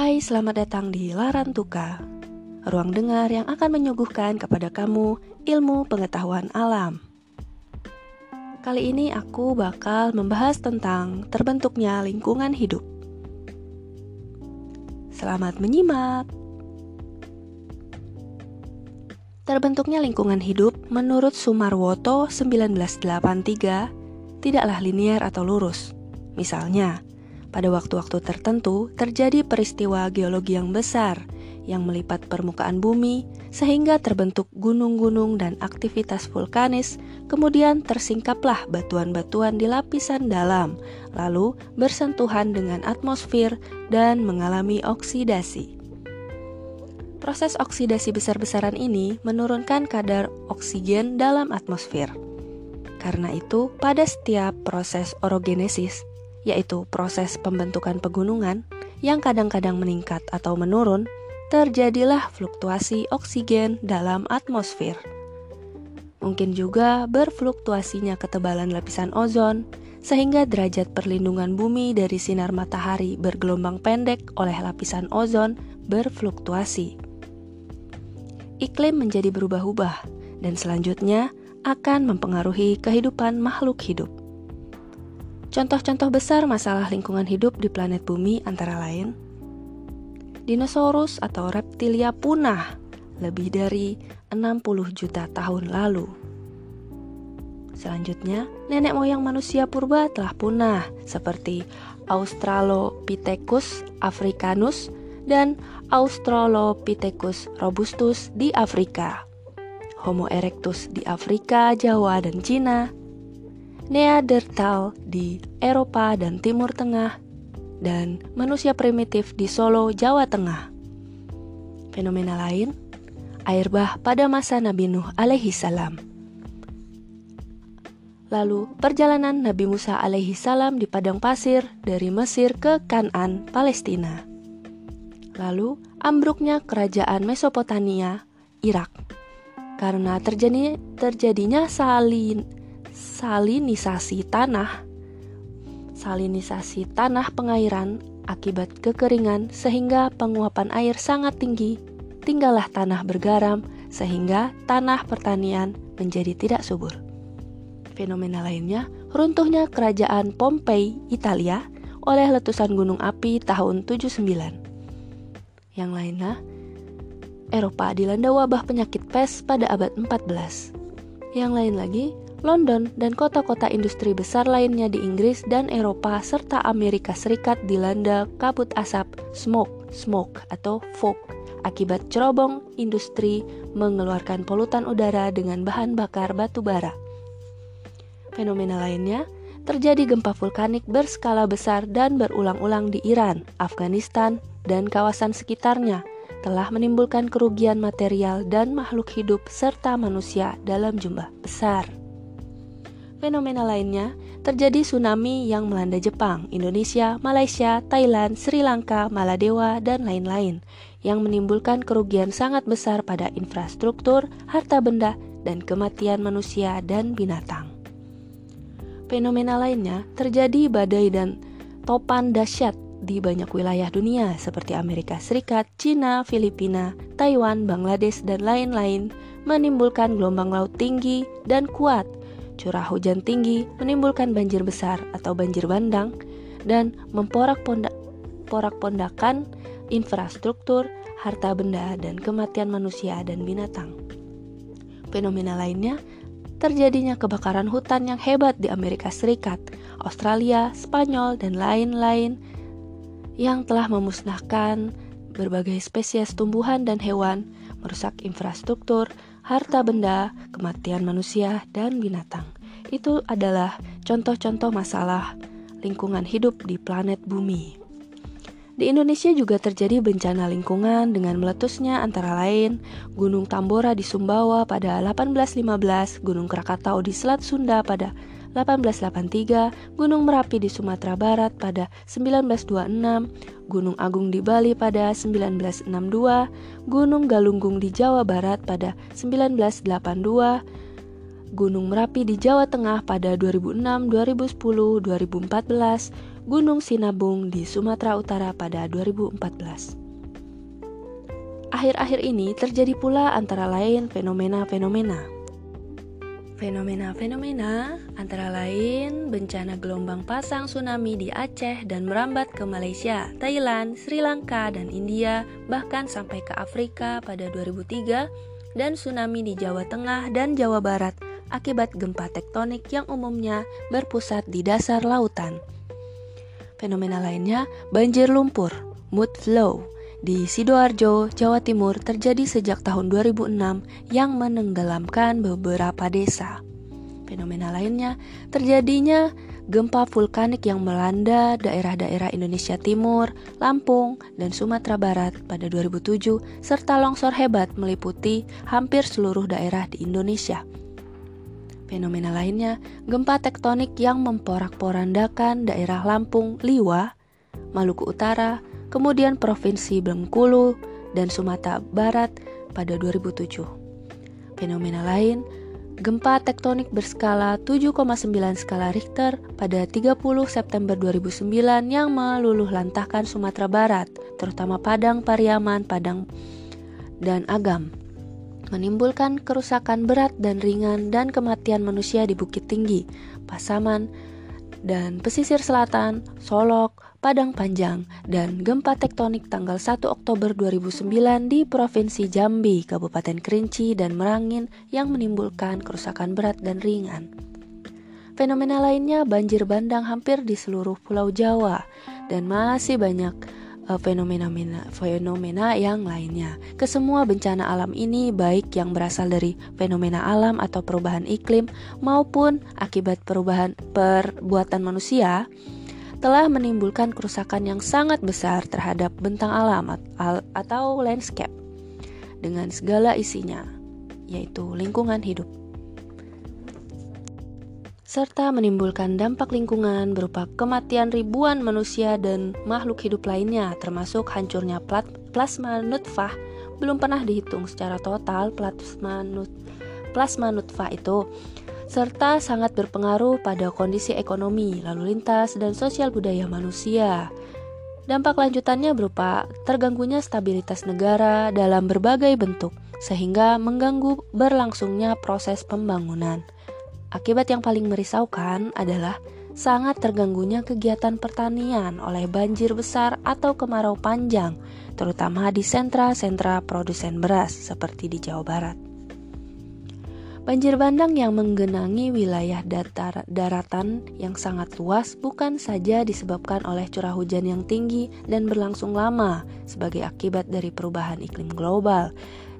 Hai, selamat datang di Larantuka, ruang dengar yang akan menyuguhkan kepada kamu ilmu pengetahuan alam. Kali ini aku bakal membahas tentang terbentuknya lingkungan hidup. Selamat menyimak. Terbentuknya lingkungan hidup menurut Sumarwoto 1983 tidaklah linier atau lurus. Misalnya, pada waktu-waktu tertentu terjadi peristiwa geologi yang besar yang melipat permukaan bumi sehingga terbentuk gunung-gunung dan aktivitas vulkanis, kemudian tersingkaplah batuan-batuan di lapisan dalam, lalu bersentuhan dengan atmosfer dan mengalami oksidasi. Proses oksidasi besar-besaran ini menurunkan kadar oksigen dalam atmosfer. Karena itu, pada setiap proses orogenesis, yaitu proses pembentukan pegunungan yang kadang-kadang meningkat atau menurun, terjadilah fluktuasi oksigen dalam atmosfer. Mungkin juga berfluktuasinya ketebalan lapisan ozon, sehingga derajat perlindungan bumi dari sinar matahari bergelombang pendek oleh lapisan ozon berfluktuasi. Iklim menjadi berubah-ubah, dan selanjutnya akan mempengaruhi kehidupan makhluk hidup. Contoh-contoh besar masalah lingkungan hidup di planet bumi antara lain Dinosaurus atau reptilia punah lebih dari 60 juta tahun lalu. Selanjutnya, nenek moyang manusia purba telah punah seperti Australopithecus africanus dan Australopithecus robustus di Afrika. Homo erectus di Afrika, Jawa, dan Cina, Neanderthal di Eropa dan Timur Tengah, dan manusia primitif di Solo, Jawa Tengah. Fenomena lain, air bah pada masa Nabi Nuh alaihi salam. Lalu, perjalanan Nabi Musa alaihi salam di padang pasir dari Mesir ke Kanan, Palestina. Lalu, ambruknya kerajaan Mesopotamia, Irak karena terjadi terjadinya salin salinisasi tanah. Salinisasi tanah pengairan akibat kekeringan sehingga penguapan air sangat tinggi. Tinggallah tanah bergaram sehingga tanah pertanian menjadi tidak subur. Fenomena lainnya runtuhnya kerajaan Pompei Italia oleh letusan gunung api tahun 79 yang lainnya Eropa dilanda wabah penyakit pes pada abad 14. Yang lain lagi, London dan kota-kota industri besar lainnya di Inggris dan Eropa serta Amerika Serikat dilanda kabut asap smoke, smoke atau fog akibat cerobong industri mengeluarkan polutan udara dengan bahan bakar batu bara. Fenomena lainnya terjadi gempa vulkanik berskala besar dan berulang-ulang di Iran, Afghanistan, dan kawasan sekitarnya telah menimbulkan kerugian material dan makhluk hidup serta manusia dalam jumlah besar. Fenomena lainnya terjadi tsunami yang melanda Jepang, Indonesia, Malaysia, Thailand, Sri Lanka, Maladewa, dan lain-lain yang menimbulkan kerugian sangat besar pada infrastruktur, harta benda, dan kematian manusia dan binatang. Fenomena lainnya terjadi badai dan topan dahsyat di banyak wilayah dunia seperti Amerika Serikat, Cina, Filipina, Taiwan, Bangladesh, dan lain-lain menimbulkan gelombang laut tinggi dan kuat. Curah hujan tinggi menimbulkan banjir besar atau banjir bandang dan memporak-pondakan infrastruktur, harta benda, dan kematian manusia dan binatang. Fenomena lainnya terjadinya kebakaran hutan yang hebat di Amerika Serikat, Australia, Spanyol, dan lain-lain yang telah memusnahkan berbagai spesies tumbuhan dan hewan, merusak infrastruktur, harta benda, kematian manusia, dan binatang. Itu adalah contoh-contoh masalah lingkungan hidup di planet bumi. Di Indonesia juga terjadi bencana lingkungan dengan meletusnya antara lain Gunung Tambora di Sumbawa pada 1815, Gunung Krakatau di Selat Sunda pada 1883, Gunung Merapi di Sumatera Barat pada 1926, Gunung Agung di Bali pada 1962, Gunung Galunggung di Jawa Barat pada 1982, Gunung Merapi di Jawa Tengah pada 2006, 2010, 2014, Gunung Sinabung di Sumatera Utara pada 2014. Akhir-akhir ini terjadi pula antara lain fenomena-fenomena. Fenomena-fenomena antara lain bencana gelombang pasang tsunami di Aceh dan merambat ke Malaysia, Thailand, Sri Lanka, dan India, bahkan sampai ke Afrika pada 2003, dan tsunami di Jawa Tengah dan Jawa Barat akibat gempa tektonik yang umumnya berpusat di dasar lautan. Fenomena lainnya, banjir lumpur, mud flow, di Sidoarjo, Jawa Timur terjadi sejak tahun 2006 yang menenggelamkan beberapa desa. Fenomena lainnya, terjadinya gempa vulkanik yang melanda daerah-daerah Indonesia Timur, Lampung, dan Sumatera Barat pada 2007, serta longsor hebat meliputi hampir seluruh daerah di Indonesia. Fenomena lainnya, gempa tektonik yang memporak-porandakan daerah Lampung, Liwa, Maluku Utara, kemudian Provinsi Bengkulu, dan Sumatera Barat pada 2007. Fenomena lain, gempa tektonik berskala 7,9 skala Richter pada 30 September 2009 yang meluluh lantahkan Sumatera Barat, terutama Padang, Pariaman, Padang, dan Agam menimbulkan kerusakan berat dan ringan dan kematian manusia di Bukit Tinggi, Pasaman, dan pesisir selatan, Solok, Padang Panjang, dan gempa tektonik tanggal 1 Oktober 2009 di Provinsi Jambi, Kabupaten Kerinci, dan Merangin yang menimbulkan kerusakan berat dan ringan. Fenomena lainnya banjir bandang hampir di seluruh pulau Jawa dan masih banyak fenomena-fenomena fenomena yang lainnya. Kesemua bencana alam ini baik yang berasal dari fenomena alam atau perubahan iklim maupun akibat perubahan perbuatan manusia telah menimbulkan kerusakan yang sangat besar terhadap bentang alam atau landscape dengan segala isinya, yaitu lingkungan hidup serta menimbulkan dampak lingkungan berupa kematian ribuan manusia dan makhluk hidup lainnya, termasuk hancurnya plasma nutfah. Belum pernah dihitung secara total plasma, nut plasma nutfah itu, serta sangat berpengaruh pada kondisi ekonomi, lalu lintas, dan sosial budaya manusia. Dampak lanjutannya berupa terganggunya stabilitas negara dalam berbagai bentuk, sehingga mengganggu berlangsungnya proses pembangunan. Akibat yang paling merisaukan adalah sangat terganggunya kegiatan pertanian oleh banjir besar atau kemarau panjang, terutama di sentra-sentra produsen beras seperti di Jawa Barat. Banjir bandang yang menggenangi wilayah datar, daratan yang sangat luas bukan saja disebabkan oleh curah hujan yang tinggi dan berlangsung lama sebagai akibat dari perubahan iklim global,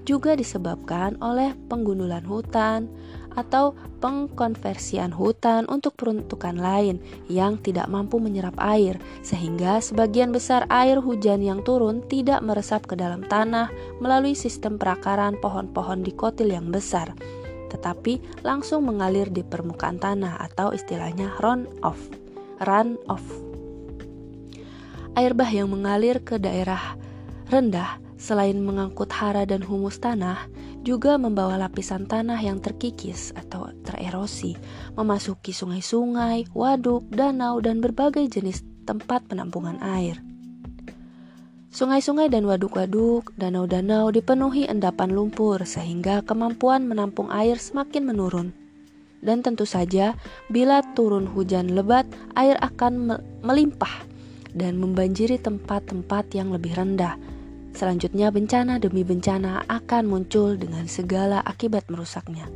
juga disebabkan oleh penggundulan hutan, atau pengkonversian hutan untuk peruntukan lain yang tidak mampu menyerap air, sehingga sebagian besar air hujan yang turun tidak meresap ke dalam tanah melalui sistem perakaran pohon-pohon di kotil yang besar, tetapi langsung mengalir di permukaan tanah atau istilahnya run off. Run off. Air bah yang mengalir ke daerah rendah selain mengangkut hara dan humus tanah, juga membawa lapisan tanah yang terkikis atau tererosi, memasuki sungai-sungai, waduk, danau, dan berbagai jenis tempat penampungan air. Sungai-sungai dan waduk-waduk, danau-danau dipenuhi endapan lumpur sehingga kemampuan menampung air semakin menurun. Dan tentu saja, bila turun hujan lebat, air akan melimpah dan membanjiri tempat-tempat yang lebih rendah, Selanjutnya, bencana demi bencana akan muncul dengan segala akibat merusaknya.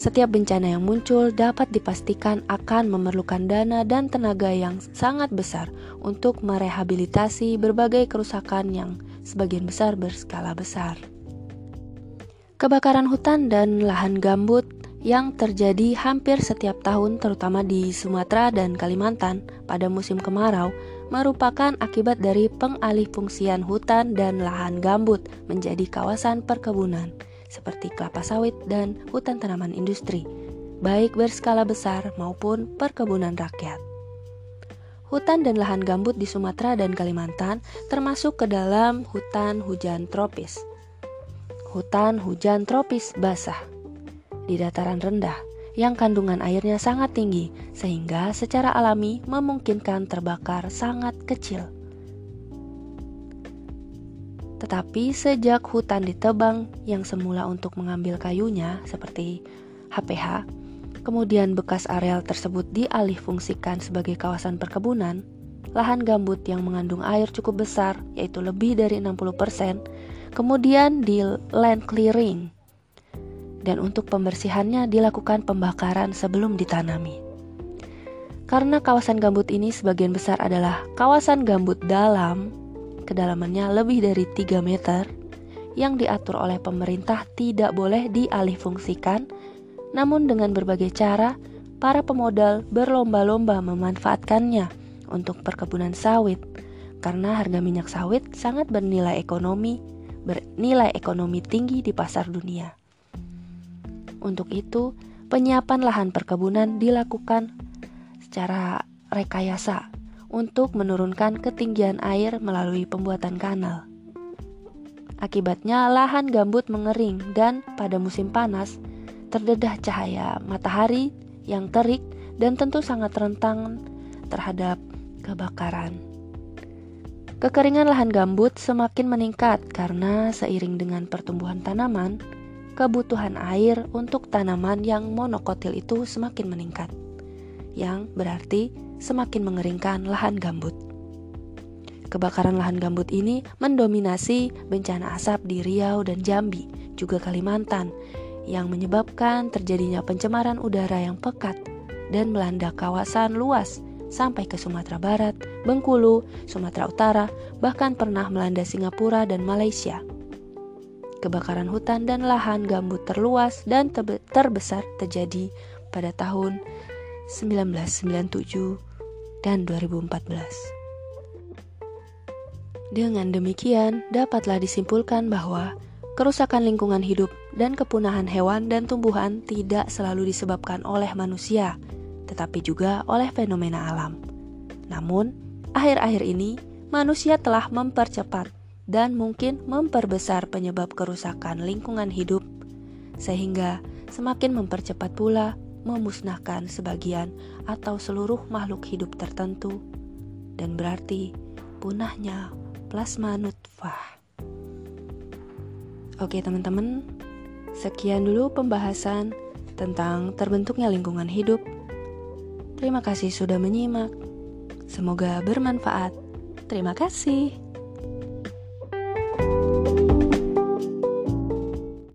Setiap bencana yang muncul dapat dipastikan akan memerlukan dana dan tenaga yang sangat besar untuk merehabilitasi berbagai kerusakan yang sebagian besar berskala besar. Kebakaran hutan dan lahan gambut yang terjadi hampir setiap tahun terutama di Sumatera dan Kalimantan pada musim kemarau merupakan akibat dari pengalih fungsian hutan dan lahan gambut menjadi kawasan perkebunan seperti kelapa sawit dan hutan tanaman industri, baik berskala besar maupun perkebunan rakyat. Hutan dan lahan gambut di Sumatera dan Kalimantan termasuk ke dalam hutan hujan tropis. Hutan hujan tropis basah di dataran rendah yang kandungan airnya sangat tinggi, sehingga secara alami memungkinkan terbakar sangat kecil. Tetapi sejak hutan ditebang yang semula untuk mengambil kayunya, seperti HPH, kemudian bekas areal tersebut dialihfungsikan sebagai kawasan perkebunan, lahan gambut yang mengandung air cukup besar, yaitu lebih dari 60%, kemudian di land clearing dan untuk pembersihannya dilakukan pembakaran sebelum ditanami. Karena kawasan gambut ini sebagian besar adalah kawasan gambut dalam, kedalamannya lebih dari 3 meter, yang diatur oleh pemerintah tidak boleh dialihfungsikan, namun dengan berbagai cara, para pemodal berlomba-lomba memanfaatkannya untuk perkebunan sawit, karena harga minyak sawit sangat bernilai ekonomi, bernilai ekonomi tinggi di pasar dunia. Untuk itu, penyiapan lahan perkebunan dilakukan secara rekayasa untuk menurunkan ketinggian air melalui pembuatan kanal. Akibatnya, lahan gambut mengering dan pada musim panas terdedah cahaya matahari yang terik dan tentu sangat rentan terhadap kebakaran. Kekeringan lahan gambut semakin meningkat karena seiring dengan pertumbuhan tanaman, kebutuhan air untuk tanaman yang monokotil itu semakin meningkat, yang berarti semakin mengeringkan lahan gambut. Kebakaran lahan gambut ini mendominasi bencana asap di Riau dan Jambi, juga Kalimantan, yang menyebabkan terjadinya pencemaran udara yang pekat dan melanda kawasan luas sampai ke Sumatera Barat, Bengkulu, Sumatera Utara, bahkan pernah melanda Singapura dan Malaysia kebakaran hutan dan lahan gambut terluas dan terbesar terjadi pada tahun 1997 dan 2014. Dengan demikian, dapatlah disimpulkan bahwa kerusakan lingkungan hidup dan kepunahan hewan dan tumbuhan tidak selalu disebabkan oleh manusia, tetapi juga oleh fenomena alam. Namun, akhir-akhir ini manusia telah mempercepat dan mungkin memperbesar penyebab kerusakan lingkungan hidup, sehingga semakin mempercepat pula memusnahkan sebagian atau seluruh makhluk hidup tertentu, dan berarti punahnya plasma nutfah. Oke, teman-teman, sekian dulu pembahasan tentang terbentuknya lingkungan hidup. Terima kasih sudah menyimak. Semoga bermanfaat. Terima kasih.